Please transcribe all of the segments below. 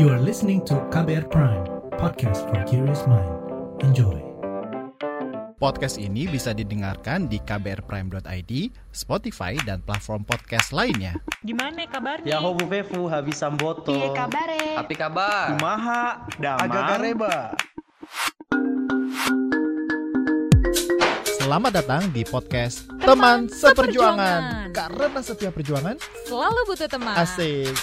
You are listening to KBR Prime, podcast for curious mind. Enjoy. Podcast ini bisa didengarkan di kbrprime.id, Spotify, dan platform podcast lainnya. Gimana kabarnya? Ya ho Bu Fefu habis samboto. Piye kabare? Api kabar. Kumaha? Damang. Agak gareba. Selamat datang di podcast Teman, Seperjuangan. Seperjuangan. Karena setiap perjuangan Selalu butuh teman. asik.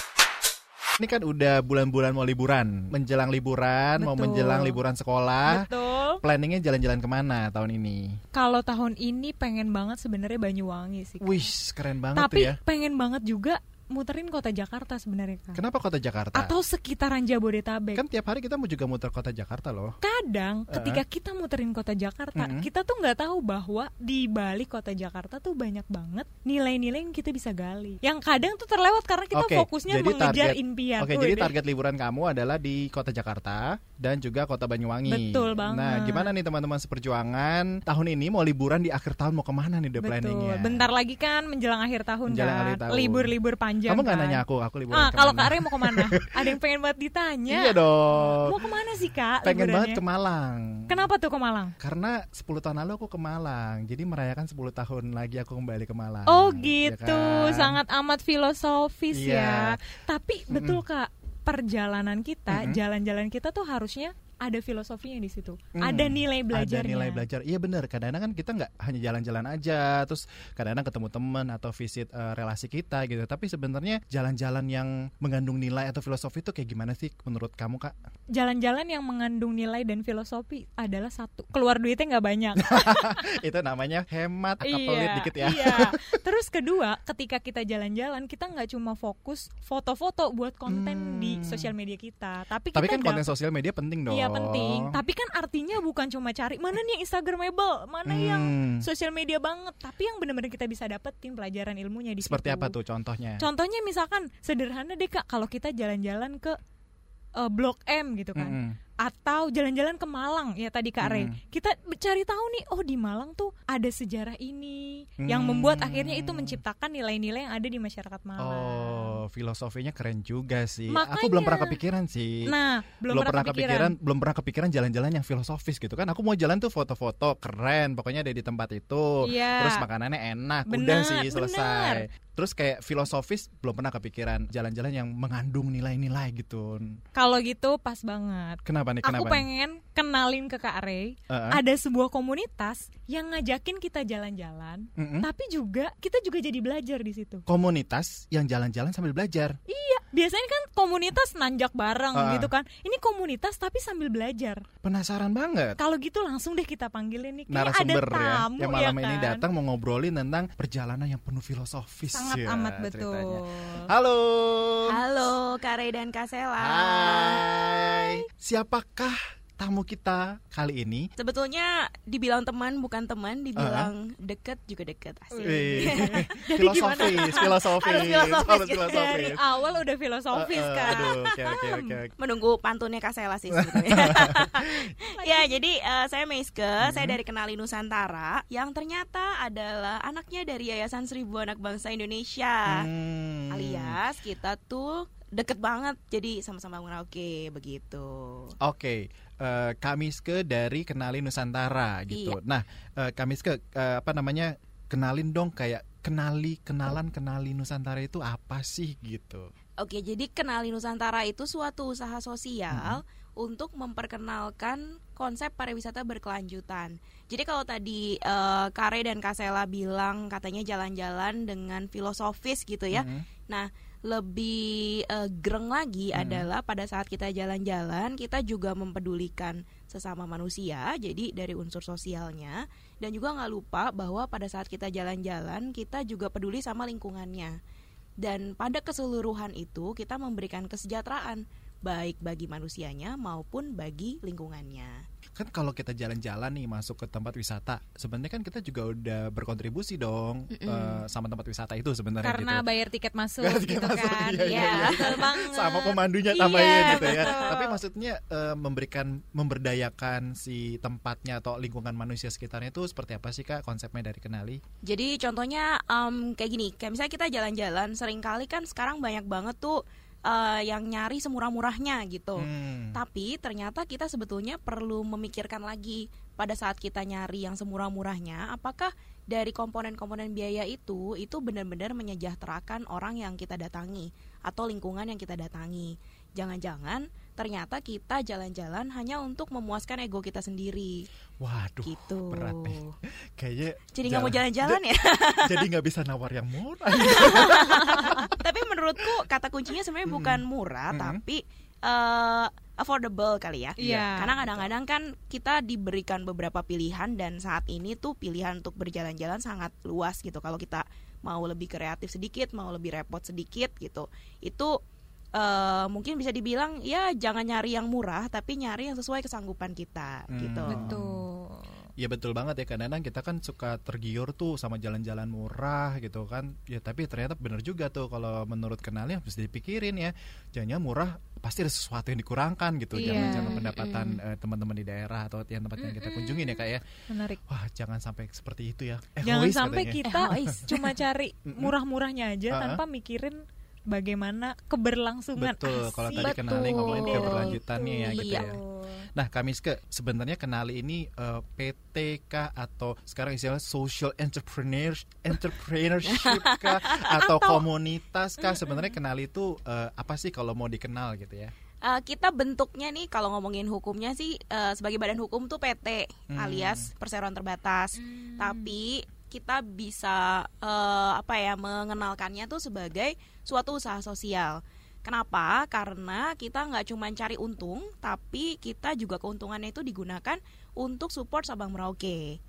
Ini kan udah bulan-bulan mau liburan, menjelang liburan, mau Betul. menjelang liburan sekolah. Betul. Planningnya jalan-jalan ke mana tahun ini? Kalau tahun ini pengen banget sebenarnya Banyuwangi sih. Kak. Wih, keren banget Tapi ya. pengen banget juga muterin kota Jakarta sebenarnya kan. Kenapa kota Jakarta? Atau sekitaran Jabodetabek. Kan tiap hari kita mau juga muter kota Jakarta loh. Kadang ketika kita muterin kota Jakarta, Mm-mm. kita tuh nggak tahu bahwa di balik kota Jakarta tuh banyak banget nilai-nilai yang kita bisa gali. Yang kadang tuh terlewat karena kita Oke, fokusnya jadi mengejar target- impian. Oke, jadi Wih, target liburan kamu adalah di kota Jakarta dan juga kota Banyuwangi. Betul banget. Nah, gimana nih teman-teman seperjuangan? Tahun ini mau liburan di akhir tahun mau ke mana nih planningnya? Betul. Bentar lagi kan menjelang akhir tahun Menjelang kan. akhir tahun. Libur-libur panjang. Kamu nggak kan. nanya aku, aku liburan Ah, kalau? Kak Arya mau ke mana? Ada yang pengen banget ditanya. Iya dong. Mau ke mana sih kak? Pengen liburannya? banget ke Malang. Kenapa tuh ke Malang? Karena 10 tahun lalu aku ke Malang. Jadi merayakan 10 tahun lagi aku kembali ke Malang. Oh Ya gitu, kan? sangat amat filosofis Iya. ya. Tapi betul kak, perjalanan kita, jalan-jalan kita tuh harusnya ada filosofinya di situ. Hmm, Ada nilai belajarnya. Ada nilai belajar. Iya benar. Kadang-kadang kan kita nggak hanya jalan-jalan aja, terus kadang-kadang ketemu teman atau visit eh, relasi kita gitu. Tapi sebenarnya jalan-jalan yang mengandung nilai atau filosofi itu kayak gimana sih menurut kamu kak? Jalan-jalan yang mengandung nilai dan filosofi adalah satu. Keluar duitnya nggak banyak. itu namanya hemat atau pelit dikit ya. Iya. Terus kedua, ketika kita jalan-jalan, kita nggak cuma fokus foto-foto buat konten Hmm. di sosial media kita, tapi, Tapi kita kan konten sosial media penting dong. Iya penting. Tapi kan artinya bukan cuma cari mana nih yang Instagramable, mana yang Hmm. sosial media banget, tapi yang benar-benar kita bisa dapetin pelajaran ilmunya di Seperti situ. apa tuh contohnya? Contohnya misalkan sederhana deh kak, kalau kita jalan-jalan ke eh, Blok M gitu kan, Mm-mm. Atau jalan-jalan ke Malang ya tadi kak Rey, Mm. kita cari tahu nih, oh di Malang tuh ada sejarah ini, yang Hmm. membuat akhirnya itu menciptakan nilai-nilai yang ada di masyarakat Malang. Oh, filosofinya keren juga sih. Aku Makanya. belum pernah kepikiran sih. Nah, belum, pernah kepikiran, belum pernah kepikiran jalan-jalan yang filosofis gitu kan. Aku mau jalan tuh foto-foto keren, pokoknya ada di tempat itu. Iya. Terus makanannya enak, udah Benar, sih selesai. Terus kayak filosofis belum pernah kepikiran jalan-jalan yang mengandung nilai-nilai gitu. Kalau gitu pas banget. Kenapa nih? Aku Kenapa? nih? pengen kenalin ke Kak Rey Heeh. ada sebuah komunitas yang ngajakin kita jalan-jalan, Mm-mm. tapi juga kita juga jadi belajar di situ. Komunitas yang jalan-jalan sambil belajar. Iya, biasanya kan komunitas nanjak bareng Ah. gitu kan. Ini komunitas tapi sambil belajar. Penasaran banget. Kalau gitu langsung deh kita panggilin nih. Kayak narasumber ada ya tamu yang malam ya ini kan? datang mau ngobrolin tentang perjalanan yang penuh filosofis Sangat ya, amat betul. ceritanya. Halo. Halo, Kak Ray dan Kak Sela. Hai. Siapakah tamu kita kali ini? Sebetulnya dibilang teman bukan teman, dibilang deket juga deket. Asik. Jadi filosofis, filosofis, Harus filosofis, harus gitu. Dari filosofis. awal udah filosofis Eh, eh, kan. aduh, oke oke. oke. Menunggu pantunnya Kak Sela sih sebetulnya. ya, jadi eh, saya Meiske, saya dari Kenali Nusantara yang ternyata adalah anaknya dari Yayasan Seribu Anak Bangsa Indonesia. Hmm. Alias kita tuh deket banget jadi sama-sama merauke begitu. Oke, eh, Kamiske dari Kenali Nusantara gitu. Iya. Nah, eh, Kamiske eh, apa namanya? Kenalin dong kayak kenali, kenalan, kenali Nusantara itu apa sih gitu. Oke, jadi Kenali Nusantara itu suatu usaha sosial untuk memperkenalkan konsep pariwisata berkelanjutan. Jadi kalau tadi eh, Kare dan Kasela bilang katanya jalan-jalan dengan filosofis gitu ya. Mhm. Nah, lebih eh, greng lagi Hmm. adalah pada saat kita jalan-jalan kita juga mempedulikan sesama manusia. Jadi dari unsur sosialnya dan juga nggak lupa bahwa pada saat kita jalan-jalan kita juga peduli sama lingkungannya. Dan pada keseluruhan itu kita memberikan kesejahteraan baik bagi manusianya maupun bagi lingkungannya. Kan kalau kita jalan-jalan nih masuk ke tempat wisata sebenarnya kan kita juga udah berkontribusi dong Mm-mm. eh, sama tempat wisata itu sebenarnya Karena gitu. bayar tiket masuk Bayar tiket gitu masuk, kan. iya, iya, iya. banget. sama pemandunya Iya, tambahin gitu ya. betul. Tapi maksudnya eh, memberikan memberdayakan si tempatnya atau lingkungan manusia sekitarnya itu seperti apa sih Kak konsepnya dari Kenali? Jadi contohnya em, kayak gini, kayak misalnya kita jalan-jalan, sering kali kan sekarang banyak banget tuh eh, yang nyari semurah-murahnya gitu. Hmm. Tapi ternyata kita sebetulnya perlu memikirkan lagi pada saat kita nyari yang semurah-murahnya, apakah dari komponen-komponen biaya itu itu benar-benar menyejahterakan orang yang kita datangi atau lingkungan yang kita datangi. Jangan-jangan ternyata kita jalan-jalan hanya untuk memuaskan ego kita sendiri, Waduh, gitu. berat nih. Kayaknya Jadi nggak mau jalan-jalan ya? jadi nggak bisa nawar yang murah. tapi menurutku kata kuncinya sebenarnya bukan murah, Mm-mm. tapi eh, affordable kali ya. Iya. Karena kadang-kadang kan kita diberikan beberapa pilihan dan saat ini tuh pilihan untuk berjalan-jalan sangat luas gitu. Kalau kita mau lebih kreatif sedikit, mau lebih repot sedikit gitu, itu eh, mungkin bisa dibilang ya jangan nyari yang murah, tapi nyari yang sesuai kesanggupan kita Hmm. gitu. Betul. Ya betul banget ya kadang-kadang kita kan suka tergiur tuh sama jalan-jalan murah gitu kan ya tapi ternyata bener juga tuh kalau menurut kenalnya harus dipikirin ya jangan murah pasti ada sesuatu yang dikurangkan gitu Iya, jangan-jangan pendapatan eh, teman-teman di daerah atau yang tempat yang kita kunjungin ya kak ya Menarik. wah jangan sampai seperti itu ya Jangan Egois sampai katanya. kita Egois. cuma cari murah-murahnya aja tanpa mikirin bagaimana keberlangsungan. betul kalau tadi Asik. kenali ngomongin Betul. keberlanjutannya ya gitu Iya. ya Nah, Kamiske sebenarnya kenali ini eh, PTK atau sekarang istilahnya social entrepreneur entrepreneurship kah atau komunitas kah sebenarnya kenali itu eh, apa sih kalau mau dikenal gitu ya? Eh, kita bentuknya nih kalau ngomongin hukumnya sih eh, sebagai badan hukum tuh PT Hmm. alias perseroan terbatas. Tapi kita bisa eh, apa ya mengenalkannya tuh sebagai suatu usaha sosial. Kenapa? Karena kita nggak cuma cari untung, tapi kita juga keuntungannya itu digunakan untuk support Sabang Merauke.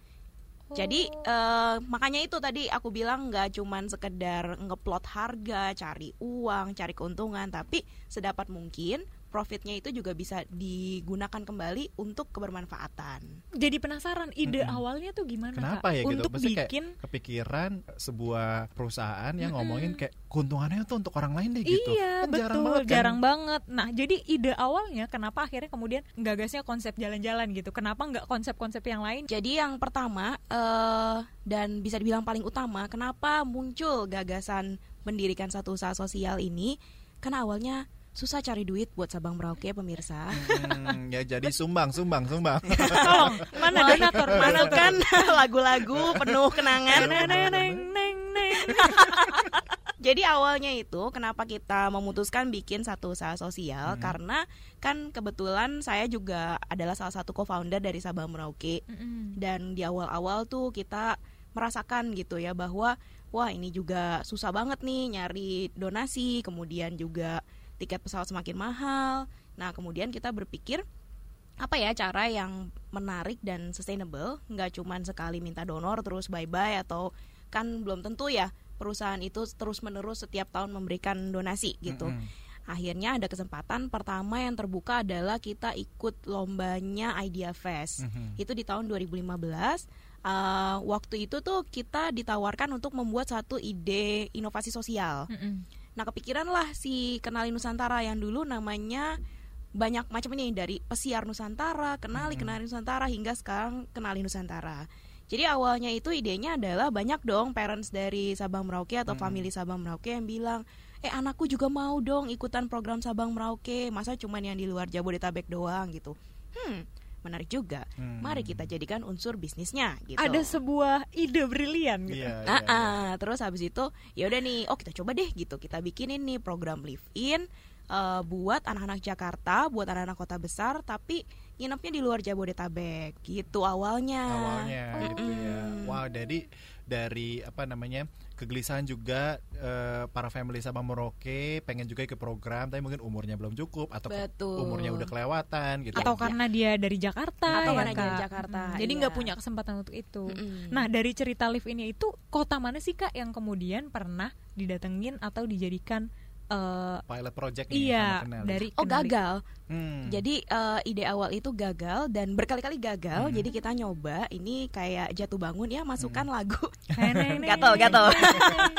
Jadi eh, makanya itu tadi aku bilang nggak cuman sekedar ngeplot harga, cari uang, cari keuntungan, tapi sedapat mungkin profitnya itu juga bisa digunakan kembali untuk kebermanfaatan. Jadi penasaran ide Mm-mm. awalnya tuh gimana Kenapa Kak? ya gitu? Untuk Maksudnya kayak bikin kepikiran sebuah perusahaan yang ngomongin kayak keuntungannya tuh untuk orang lain deh gitu. Iya Kan betul jarang banget kan? jarang banget. Nah jadi ide awalnya kenapa akhirnya kemudian gagasnya konsep jalan-jalan gitu? Kenapa nggak konsep-konsep yang lain? Jadi yang pertama eh, dan bisa dibilang paling utama, kenapa muncul gagasan mendirikan satu usaha sosial ini? Karena awalnya susah cari duit buat Sabang Merauke pemirsa. Hmm, ya jadi sumbang, sumbang, sumbang. Tolong mana donatur? Mana kan lagu-lagu penuh kenangan. Neng neng neng neng neng. Jadi awalnya itu kenapa kita memutuskan bikin satu usaha sosial Hmm. karena kan kebetulan saya juga adalah salah satu co-founder dari Sabang Merauke Mm-mm. dan di awal-awal tuh kita merasakan gitu ya bahwa wah ini juga susah banget nih nyari donasi, kemudian juga tiket pesawat semakin mahal. Nah, kemudian kita berpikir apa ya cara yang menarik dan sustainable, nggak cuman sekali minta donor terus bye-bye atau kan belum tentu ya perusahaan itu terus-menerus setiap tahun memberikan donasi gitu. Mm-mm. Akhirnya ada kesempatan pertama yang terbuka adalah kita ikut lombanya Idea Fest. Mhm. Itu di tahun 2015. Uh, waktu itu tuh kita ditawarkan untuk membuat satu ide inovasi sosial. Mm-mm. Nah, kepikiran lah si Kenali Nusantara yang dulu namanya banyak macam ini dari Pesiar Nusantara, Kenali Kenali Nusantara hingga sekarang Kenali Nusantara. Jadi awalnya itu idenya adalah banyak dong parents dari Sabang Merauke atau family Sabang Merauke yang bilang, "Eh, anakku juga mau dong ikutan program Sabang Merauke. Masa cuman yang di luar Jabodetabek doang gitu." Hmm, menarik juga. Hmm. Mari kita jadikan unsur bisnisnya gitu. Ada sebuah ide brilian gitu. Iya, Ah, iya, iya. ah. terus habis itu ya udah nih, oh kita coba deh gitu. Kita bikinin nih program live in eh, buat anak-anak Jakarta, buat anak-anak kota besar, tapi nginepnya di luar Jabodetabek. Gitu awalnya. awalnya gitu ya. Wow, jadi dari apa namanya kegelisahan juga eh, para family sama Merauke pengen juga ikut program, tapi mungkin umurnya belum cukup atau ke- Betul. umurnya udah kelewatan gitu. Atau Ya, karena dia dari Jakarta Atau ya, karena dari Kak? Jakarta, Mm, Jadi iya. nggak punya kesempatan untuk itu. Mm-mm. Nah dari cerita live ini itu kota mana sih kak yang kemudian pernah didatengin atau dijadikan eh, pilot project nih iya sama Kenali. dari Oh Kenali. gagal. Hmm. Jadi eh, ide awal itu gagal dan berkali-kali gagal. Hmm. Jadi kita nyoba ini kayak jatuh bangun ya masukkan Hmm. lagu Gatel, gatel. neng.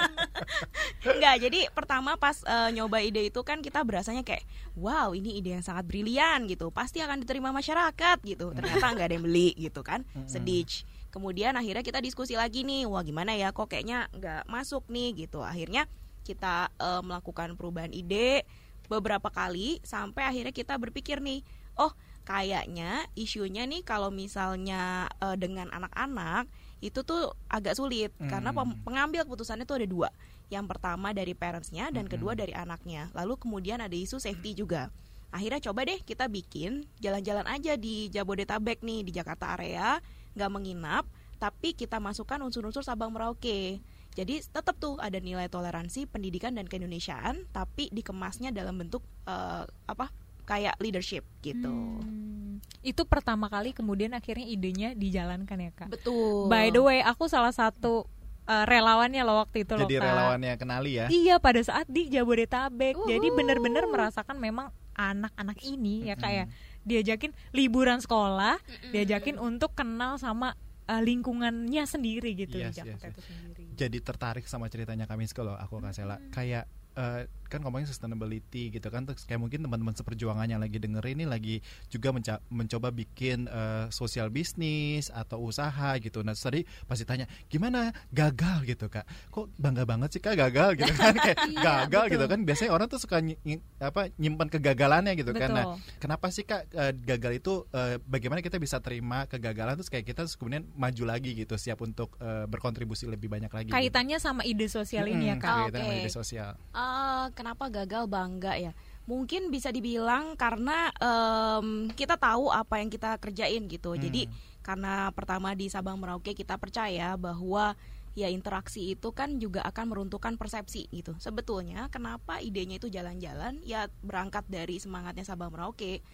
Enggak, jadi pertama pas eh, nyoba ide itu kan kita berasanya kayak wow, ini ide yang sangat brilian gitu. Pasti akan diterima masyarakat gitu. Ternyata nggak ada yang beli gitu kan. Sedih. Kemudian akhirnya kita diskusi lagi nih, wah gimana ya kok kayaknya nggak masuk nih gitu. Akhirnya kita eh, melakukan perubahan ide beberapa kali sampai akhirnya kita berpikir nih, oh kayaknya isunya nih kalau misalnya eh, dengan anak-anak itu tuh agak sulit karena Hmm. pengambil keputusannya tuh ada dua. Yang pertama dari parentsnya dan Mm-mm. kedua dari anaknya. Lalu kemudian ada isu safety juga. Akhirnya coba deh kita bikin jalan-jalan aja di Jabodetabek nih di Jakarta area, nggak menginap, tapi kita masukkan unsur-unsur Sabang Merauke. Jadi tetap tuh ada nilai toleransi, pendidikan dan keindonesiaan, tapi dikemasnya dalam bentuk eh, apa? kayak leadership gitu. Hmm. Itu pertama kali kemudian akhirnya idenya dijalankan ya kak. Betul. By the way, aku salah satu uh, relawannya loh waktu itu loh Jadi kak. relawannya kenali ya. Iya pada saat di Jabodetabek. Jadi Uhuh. benar-benar merasakan memang anak-anak ini ya kak ya diajakin liburan sekolah, Mm-mm. diajakin untuk kenal sama uh, lingkungannya sendiri gitu Yes, di Jakarta yes, yes. itu sendiri. Jadi tertarik sama ceritanya kami kalau aku Kak Sela. Kayak eh, kan ngomongin sustainability gitu kan terus kayak mungkin teman-teman seperjuangan yang lagi denger ini lagi juga menca- mencoba bikin eh, sosial bisnis atau usaha gitu. Nah tadi pasti tanya gimana? Gagal? gitu kak. Kok bangga banget sih kak gagal? gitu kan. Kayak gagal betul. gitu kan. Biasanya orang tuh suka ny- ny- apa nyimpan kegagalannya gitu kan. Nah kenapa sih kak eh, gagal itu eh, bagaimana kita bisa terima kegagalan? Terus kayak kita terus kemudian maju lagi gitu siap untuk eh, berkontribusi lebih banyak lagi gitu. Kaitannya sama ide sosial ini ya kak. sama Oke. ide sosial. Eh, kenapa gagal bangga ya? Mungkin bisa dibilang karena em, kita tahu apa yang kita kerjain gitu. Hmm. Jadi karena pertama di Sabang Merauke kita percaya bahwa ya interaksi itu kan juga akan meruntuhkan persepsi gitu. Sebetulnya kenapa idenya itu jalan-jalan ya berangkat dari semangatnya Sabang Merauke.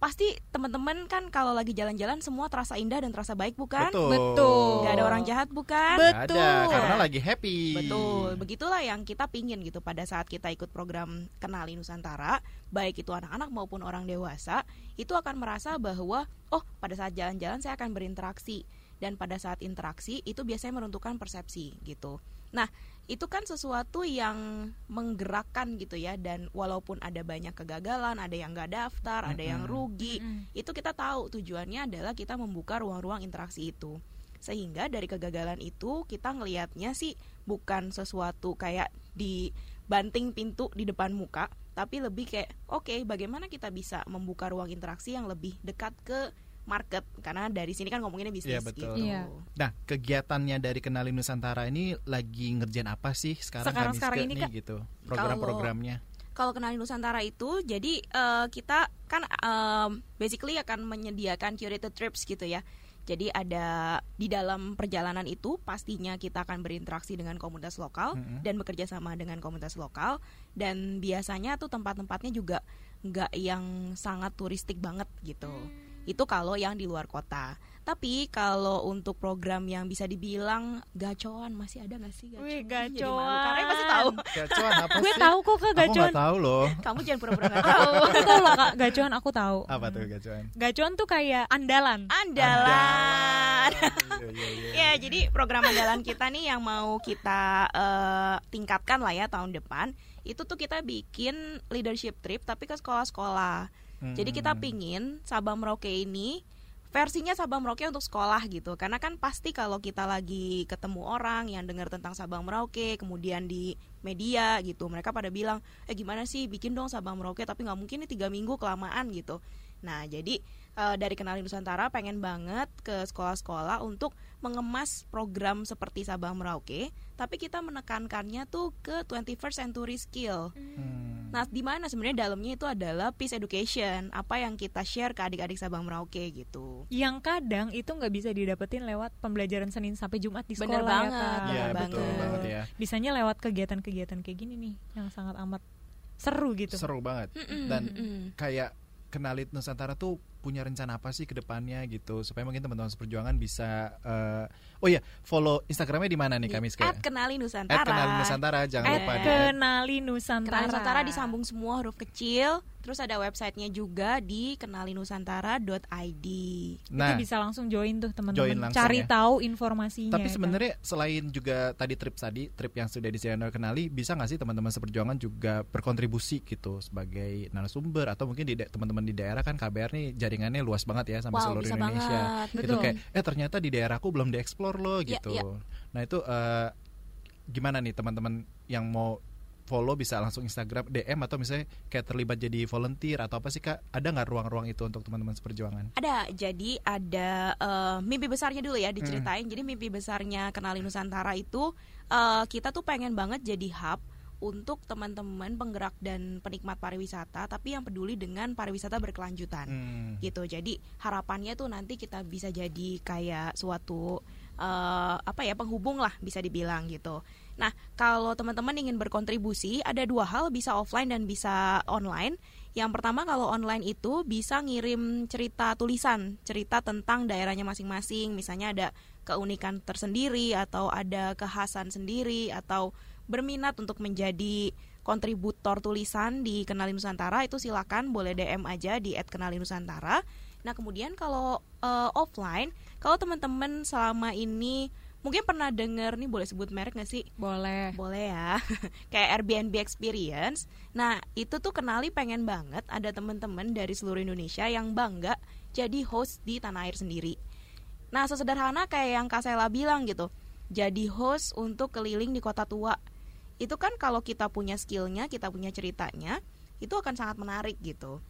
Pasti teman-teman kan kalau lagi jalan-jalan semua terasa indah dan terasa baik bukan? betul Betul. Gak ada orang jahat bukan? Nggak ada, Betul. karena lagi happy Betul, begitulah yang kita pingin gitu pada saat kita ikut program Kenali Nusantara, baik itu anak-anak maupun orang dewasa, itu akan merasa bahwa oh pada saat jalan-jalan saya akan berinteraksi dan pada saat interaksi itu biasanya meruntuhkan persepsi gitu. Nah, itu kan sesuatu yang menggerakkan gitu ya. Dan walaupun ada banyak kegagalan, ada yang nggak daftar, ada yang rugi, Mm-mm. itu kita tahu tujuannya adalah kita membuka ruang-ruang interaksi itu. Sehingga dari kegagalan itu kita ngelihatnya sih bukan sesuatu kayak dibanting pintu di depan muka tapi lebih kayak oke bagaimana kita bisa membuka ruang interaksi yang lebih dekat ke market karena dari sini kan ngomonginnya bisnis Iya, betul. gitu. Iya. Nah, kegiatannya dari Kenali Nusantara ini lagi ngerjain apa sih sekarang Sekarang- sekarang ini, nih gitu? Program-programnya. Kalau kenali Nusantara itu, jadi eh, kita kan em, basically akan menyediakan curated trips gitu ya. Jadi ada di dalam perjalanan itu pastinya kita akan berinteraksi dengan komunitas lokal Mm-mm. dan bekerja sama dengan komunitas lokal dan biasanya tuh tempat-tempatnya juga nggak yang sangat turistik banget gitu. Itu kalau yang di luar kota. Tapi kalau untuk program yang bisa dibilang gacoan masih ada nggak sih gacoan? Wih, malu, gacoan. Karena pasti tahu. Gacuan apa Gue sih? tahu kok kak Aku gacuan. nggak tahu loh. Kamu jangan pura-pura nggak tahu. aku tahu lah kak gacuan aku tahu. Apa tuh gacuan? Gacuan tuh kayak andalan. Andalan. Iya, iya, iya. Ya, jadi program andalan kita nih yang mau kita eh, tingkatkan lah ya tahun depan. Itu tuh kita bikin leadership trip tapi ke sekolah-sekolah. Jadi kita Hmm. pingin Sabang Merauke ini versinya Sabang Merauke untuk sekolah gitu. Karena kan pasti kalau kita lagi ketemu orang yang dengar tentang Sabang Merauke, kemudian di media gitu, mereka pada bilang, eh gimana sih bikin dong Sabang Merauke, tapi nggak mungkin nih tiga minggu kelamaan gitu. Nah jadi eh, dari Kenali Nusantara pengen banget ke sekolah-sekolah untuk mengemas program seperti Sabang Merauke, tapi kita menekankannya tuh ke 21st century skill. Hmm. Nah, di mana sebenarnya dalamnya itu adalah peace education, apa yang kita share ke adik-adik Sabang Merauke gitu. Yang kadang itu nggak bisa didapetin lewat pembelajaran Senin sampai Jumat di sekolah Bener ya banget, kak. Iya, bener betul banget. banget ya. Bisanya lewat kegiatan-kegiatan kayak gini nih yang sangat amat seru gitu. Seru banget. Mm-mm, Dan mm-mm. kayak Kenalit Nusantara tuh punya rencana apa sih ke depannya gitu supaya mungkin teman-teman seperjuangan bisa eh, oh ya follow Instagramnya di mana nih Di kami at sekarang? Kenali Nusantara. Kenali Nusantara jangan At lupa kenali Nusantara. Kenali Nusantara disambung semua huruf kecil, terus ada websitenya juga di kenalinusantara.id. Nah, itu bisa langsung join tuh Join teman-teman. langsung Cari ya. tahu informasinya. Tapi kan. sebenarnya selain juga tadi trip tadi, trip yang sudah disediakan kenali, bisa nggak sih teman-teman seperjuangan juga berkontribusi gitu sebagai narasumber atau mungkin di da- teman-teman di daerah kan KBR nih jaringannya luas banget ya sampai Wow, seluruh bisa Indonesia. banget. Itu Betul. kayak eh ternyata di daerahku belum dieksplor loh Iya, gitu. iya. Nah itu eh, gimana nih teman-teman yang mau follow bisa langsung Instagram DM atau misalnya kayak terlibat jadi volunteer atau apa sih kak ada nggak ruang-ruang itu untuk teman-teman seperjuangan Ada, jadi ada eh, mimpi besarnya dulu ya diceritain. Jadi mimpi besarnya Kenali Nusantara itu eh, kita tuh pengen banget jadi hub untuk teman-teman penggerak dan penikmat pariwisata, tapi yang peduli dengan pariwisata berkelanjutan. Hmm. Gitu. Jadi harapannya tuh nanti kita bisa jadi kayak suatu eh, apa ya penghubung lah bisa dibilang gitu. Nah, kalau teman-teman ingin berkontribusi, ada dua hal bisa offline dan bisa online. Yang pertama kalau online itu bisa ngirim cerita tulisan, cerita tentang daerahnya masing-masing, misalnya ada keunikan tersendiri atau ada kekhasan sendiri atau berminat untuk menjadi kontributor tulisan di Kenali Nusantara itu silakan boleh DM aja di @kenali_nusantara. Nah, kemudian kalau eh, offline, kalau teman-teman selama ini mungkin pernah dengar nih boleh sebut merek nggak sih? Boleh. Boleh ya. Kayak Airbnb Experience. Nah, itu tuh kenali pengen banget ada teman-teman dari seluruh Indonesia yang bangga jadi host di tanah air sendiri. Nah, sesederhana kayak yang Kak Sela bilang gitu. Jadi host untuk keliling di kota tua. Itu kan kalau kita punya skillnya, kita punya ceritanya, itu akan sangat menarik gitu.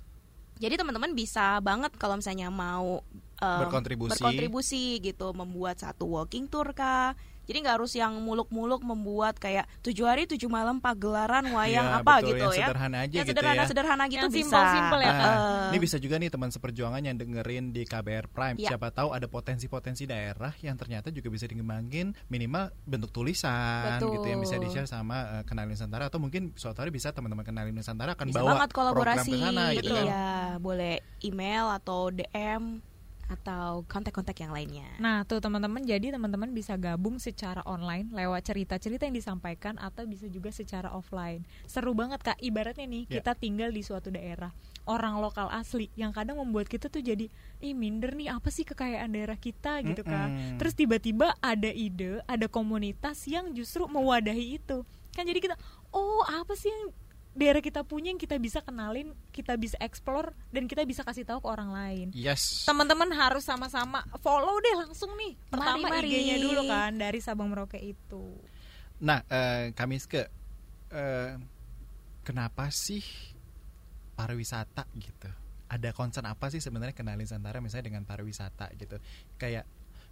Jadi teman-teman bisa banget kalau misalnya mau em, Berkontribusi. berkontribusi gitu, membuat satu walking tour kah? Jadi nggak harus yang muluk-muluk membuat kayak tujuh hari tujuh malam pagelaran wayang Iya, apa betul, gitu yang ya. sederhana aja yang gitu sederhana ya. sederhana gitu Yang bisa. simple-simple ya, Nah, Kak. Eh, ini bisa juga nih teman seperjuangan yang dengerin di KBR Prime. Ya. Siapa tahu ada potensi-potensi daerah yang ternyata juga bisa dikembangin minimal bentuk tulisan Betul. gitu yang bisa di-share sama eh, Kenalin Nusantara atau mungkin suatu hari bisa teman-teman Kenalin Nusantara akan bisa bawa banget kolaborasi program ke sana gitu kan. iya boleh email atau DM atau kontak-kontak yang lainnya Nah, tuh teman-teman jadi teman-teman bisa gabung secara online lewat cerita-cerita yang disampaikan atau bisa juga secara offline. Seru banget Kak, ibaratnya nih Ya. kita tinggal di suatu daerah, orang lokal asli yang kadang membuat kita tuh jadi ih minder nih apa sih kekayaan daerah kita gitu kan. Mm-mm. Terus tiba-tiba ada ide, ada komunitas yang justru mewadahi itu. Kan jadi kita, oh apa sih yang daerah kita punya yang kita bisa kenalin, kita bisa explore dan kita bisa kasih tahu ke orang lain Yes. teman-teman harus sama-sama follow deh langsung nih pertama. IG-nya dulu kan dari Sabang Merauke itu Nah, eh, Kamiske, eh, kenapa sih pariwisata gitu? Ada concern apa sih sebenarnya kenalin Nusantara misalnya dengan pariwisata gitu? Kayak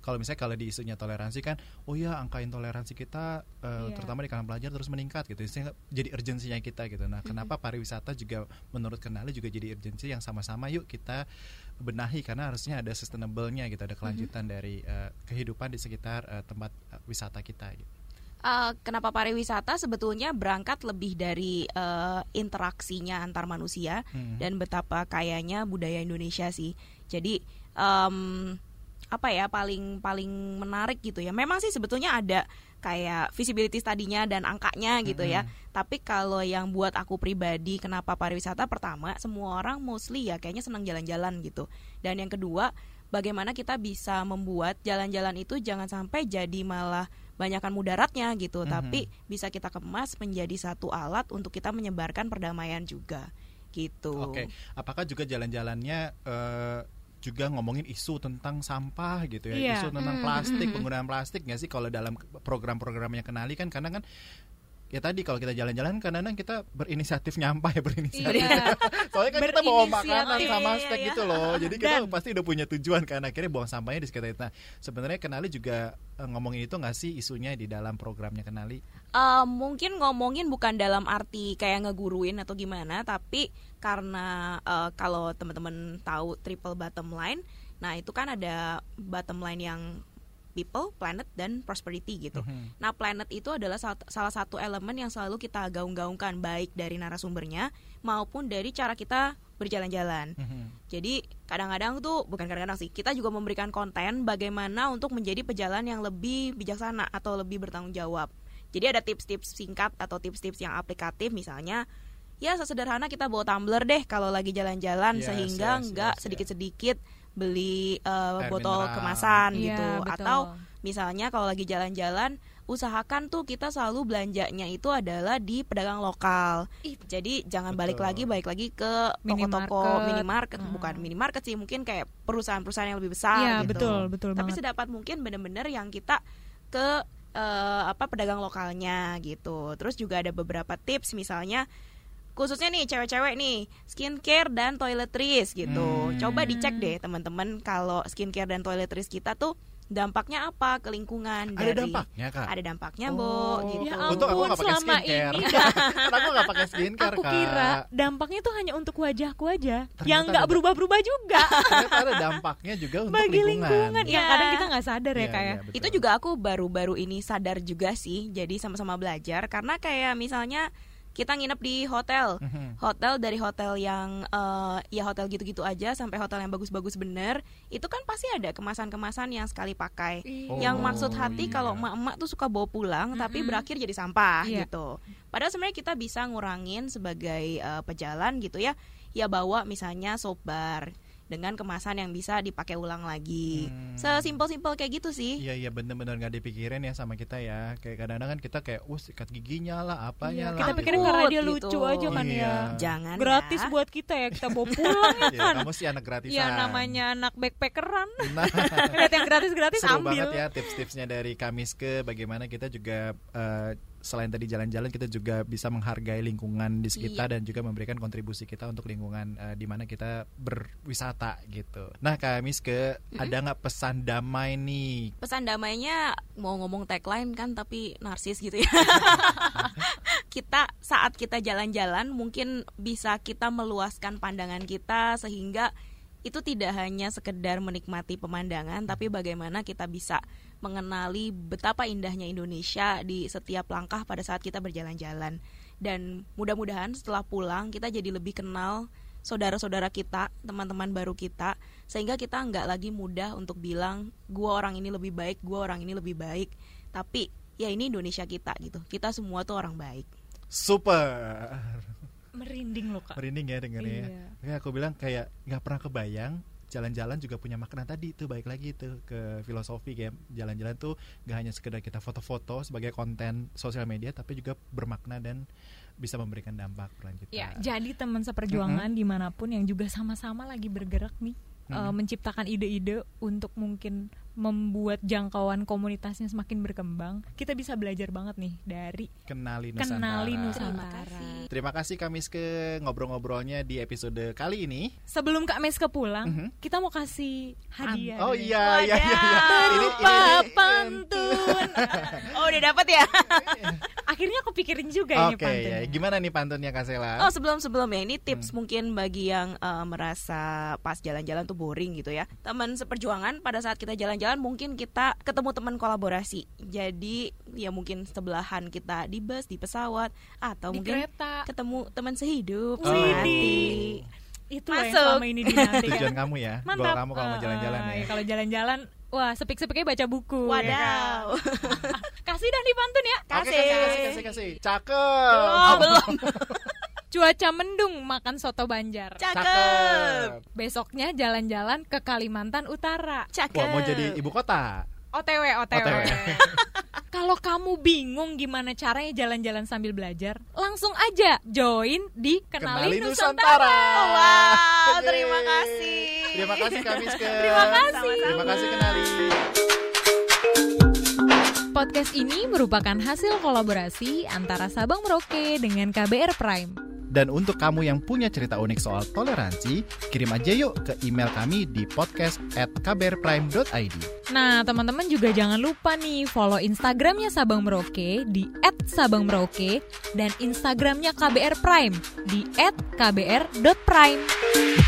kalau misalnya kalau di isunya toleransi kan, oh ya angka intoleransi kita eh, Iya. terutama di kalangan pelajar terus meningkat gitu. Jadi urgensinya kita gitu. Nah, kenapa pariwisata juga menurut Kenali juga jadi urgensi yang sama-sama yuk kita benahi karena harusnya ada sustainable-nya gitu, ada kelanjutan dari eh, kehidupan di sekitar eh, tempat eh, wisata kita gitu. Eh, kenapa pariwisata sebetulnya berangkat lebih dari eh, interaksinya antar manusia Hmm. dan betapa kayanya budaya Indonesia sih. Jadi em, apa ya paling paling menarik gitu ya. Memang sih sebetulnya ada kayak visibility tadinya dan angkanya gitu ya. Tapi kalau yang buat aku pribadi kenapa pariwisata pertama semua orang mostly ya kayaknya senang jalan-jalan gitu. Dan yang kedua bagaimana kita bisa membuat jalan-jalan itu jangan sampai jadi malah banyakkan mudaratnya gitu, Mhm. tapi bisa kita kemas menjadi satu alat untuk kita menyebarkan perdamaian juga gitu. Oke, apakah juga jalan-jalannya eh, juga ngomongin isu tentang sampah gitu ya, Iya. isu tentang Hmm, plastik, hmm, hmm. penggunaan plastik nggak sih kalau dalam program-programnya kenali kan karena kan ya tadi kalau kita jalan-jalan kadang-kadang kita berinisiatif nyampah ya berinisiatif. Iya. Soalnya kan kita bawa makanan sama iya, snack iya. gitu loh. Jadi kita Dan- pasti udah punya tujuan kan akhirnya buang sampahnya di sekitar itu. Nah, sebenarnya kenali juga eh, ngomongin itu nggak sih isunya di dalam programnya kenali? Eh, mungkin ngomongin bukan dalam arti kayak ngeguruin atau gimana, tapi karena eh, kalau teman-teman tahu triple bottom line, nah itu kan ada bottom line yang people, planet dan prosperity gitu. Mhm. Nah, planet itu adalah sal- salah satu elemen yang selalu kita gaung-gaungkan baik dari narasumbernya maupun dari cara kita berjalan-jalan. Mhm. Jadi kadang-kadang tuh bukan kadang-kadang sih kita juga memberikan konten bagaimana untuk menjadi pejalan yang lebih bijaksana atau lebih bertanggung jawab. Jadi ada tips-tips singkat atau tips-tips yang aplikatif misalnya ya sesederhana kita bawa tumbler deh kalau lagi jalan-jalan Yes, sehingga yes, nggak yes, sedikit-sedikit beli eh, Air botol mineral. kemasan Iya, gitu betul. atau misalnya kalau lagi jalan-jalan usahakan tuh kita selalu belanjanya itu adalah di pedagang lokal. Jadi jangan balik Betul. lagi balik lagi ke toko-toko Minimarket. minimarket Hmm. bukan minimarket sih mungkin kayak perusahaan-perusahaan yang lebih besar Iya gitu. betul betul Tapi banget sedapat mungkin benar-benar yang kita ke eh, apa pedagang lokalnya gitu. Terus juga ada beberapa tips misalnya khususnya nih cewek-cewek nih skincare dan toiletries gitu. Hmm. Coba dicek deh teman-teman kalau skincare dan toiletries kita tuh dampaknya apa ke lingkungan Ada dari dampaknya kak. ada dampaknya, Oh. Bo, gitu. Ya Untung aku ampun, nggak pakai selama skincare. ini Karena aku nggak pakai skincare aku kak. kira dampaknya tuh hanya untuk wajahku aja Ternyata yang nggak berubah-berubah juga Ternyata ada dampaknya juga untuk bagi lingkungan. lingkungan yang Iya. kadang kita nggak sadar ya Iya, kayak iya, betul. Itu juga aku baru-baru ini sadar juga sih. Jadi sama-sama belajar karena kayak misalnya kita nginep di hotel. Mhm. Hotel dari hotel yang eh, ya hotel gitu-gitu aja sampai hotel yang bagus-bagus bener, itu kan pasti ada kemasan-kemasan yang sekali pakai. Oh, yang maksud hati iya. kalau emak-emak tuh suka bawa pulang tapi Mm-mm. berakhir jadi sampah Iya. gitu. Padahal sebenarnya kita bisa ngurangin sebagai eh, pejalan gitu ya. Ya bawa misalnya soap bar dengan kemasan yang bisa dipakai ulang lagi. Hmm. Sesimpel-simpel kayak gitu sih. Iya iya bener-bener nggak dipikirin ya sama kita ya Kayak kadang-kadang kan kita kayak uh sikat giginya lah apanya Iya, lah kita gitu. pikirin karena dia Gitu. lucu aja kan Iya. ya Jangan gratis ya. buat kita ya kita bawa pulang ya Iya, kan kamu sih anak gratisan ya namanya anak backpackeran Nah, gratis-gratis seru ambil banget ya tips-tipsnya dari Kamiske Bagaimana kita juga eh, selain tadi jalan-jalan kita juga bisa menghargai lingkungan di sekitar dan juga memberikan kontribusi kita untuk lingkungan eh, di mana kita berwisata gitu. Nah Kamiske ada nggak pesan damai nih? pesan damainya mau ngomong tagline kan tapi narsis gitu ya. kita saat kita jalan-jalan mungkin bisa kita meluaskan pandangan kita sehingga itu tidak hanya sekedar menikmati pemandangan tapi bagaimana kita bisa mengenali betapa indahnya Indonesia di setiap langkah pada saat kita berjalan-jalan dan mudah-mudahan setelah pulang kita jadi lebih kenal saudara-saudara kita, teman-teman baru kita, sehingga kita nggak lagi mudah untuk bilang gua orang ini lebih baik, gua orang ini lebih baik. Tapi ya ini Indonesia kita gitu. Kita semua tuh orang baik. Super. Merinding loh kak Merinding ya dengernya. ya. Iya. Kayak aku bilang kayak nggak pernah kebayang jalan-jalan juga punya makna tadi tuh baik lagi tuh ke filosofi kayak jalan-jalan tuh gak hanya sekedar kita foto-foto sebagai konten sosial media tapi juga bermakna dan bisa memberikan dampak berlanjutan. Ya, jadi teman seperjuangan di mana pun yang juga sama-sama lagi bergerak nih eh, Mhm. menciptakan ide-ide untuk mungkin membuat jangkauan komunitasnya semakin berkembang, kita bisa belajar banget nih dari Kenali Nusantara. kenali Terima Nusantara. kasih. Terima kasih Kamiske ngobrol-ngobrolnya di episode kali ini. Sebelum Kak Meska pulang, Mhm. kita mau kasih hadiah. Oh iya iya iya. iya. Ini Lupa ini- pantun. Oh udah dapat ya? Akhirnya aku pikirin juga ini Oke, pantunnya. ya. gimana nih pantunnya Kak Sela? Oh sebelum sebelumnya ini tips mungkin bagi yang eh, merasa pas jalan-jalan tuh boring gitu ya. Teman seperjuangan pada saat kita jalan-jalan mungkin kita ketemu teman kolaborasi. Jadi ya mungkin sebelahan kita di bus, di pesawat atau Di mungkin kereta. ketemu teman sehidup, Oh. semati. Itu lah yang Masuk. selama ini dinantikan. Tujuan kamu ya, goal Mantap. kamu kalau mau jalan-jalan eh, ya. Kalau jalan-jalan, wah sepik-sepiknya baca buku. ya kan? Wadaw. Kasih dah nih pantun ya. Oke, Kasih. kasih, kasih, kasih, kasih. Cakep. Oh, belum. Cuaca mendung makan soto Banjar. Cakep. Besoknya jalan-jalan ke Kalimantan Utara. Cakep. Wah, mau jadi ibu kota. OTW, OTW. OTW. Kalau kamu bingung gimana caranya jalan-jalan sambil belajar, langsung aja join di Kenali, Kenali Nusantara. Nusantara. Wow, Yeay. terima kasih. Terima kasih Kak Miske. Terima kasih. Terima kasih Kenali. Podcast ini merupakan hasil kolaborasi antara Sabang Merauke dengan KBR Prime. Dan untuk kamu yang punya cerita unik soal toleransi, kirim aja yuk ke email kami di podcast at. Nah, teman-teman juga jangan lupa nih follow Instagramnya Sabang Merauke di @sabangmerauke dan Instagramnya KBR Prime di @kbr.prime.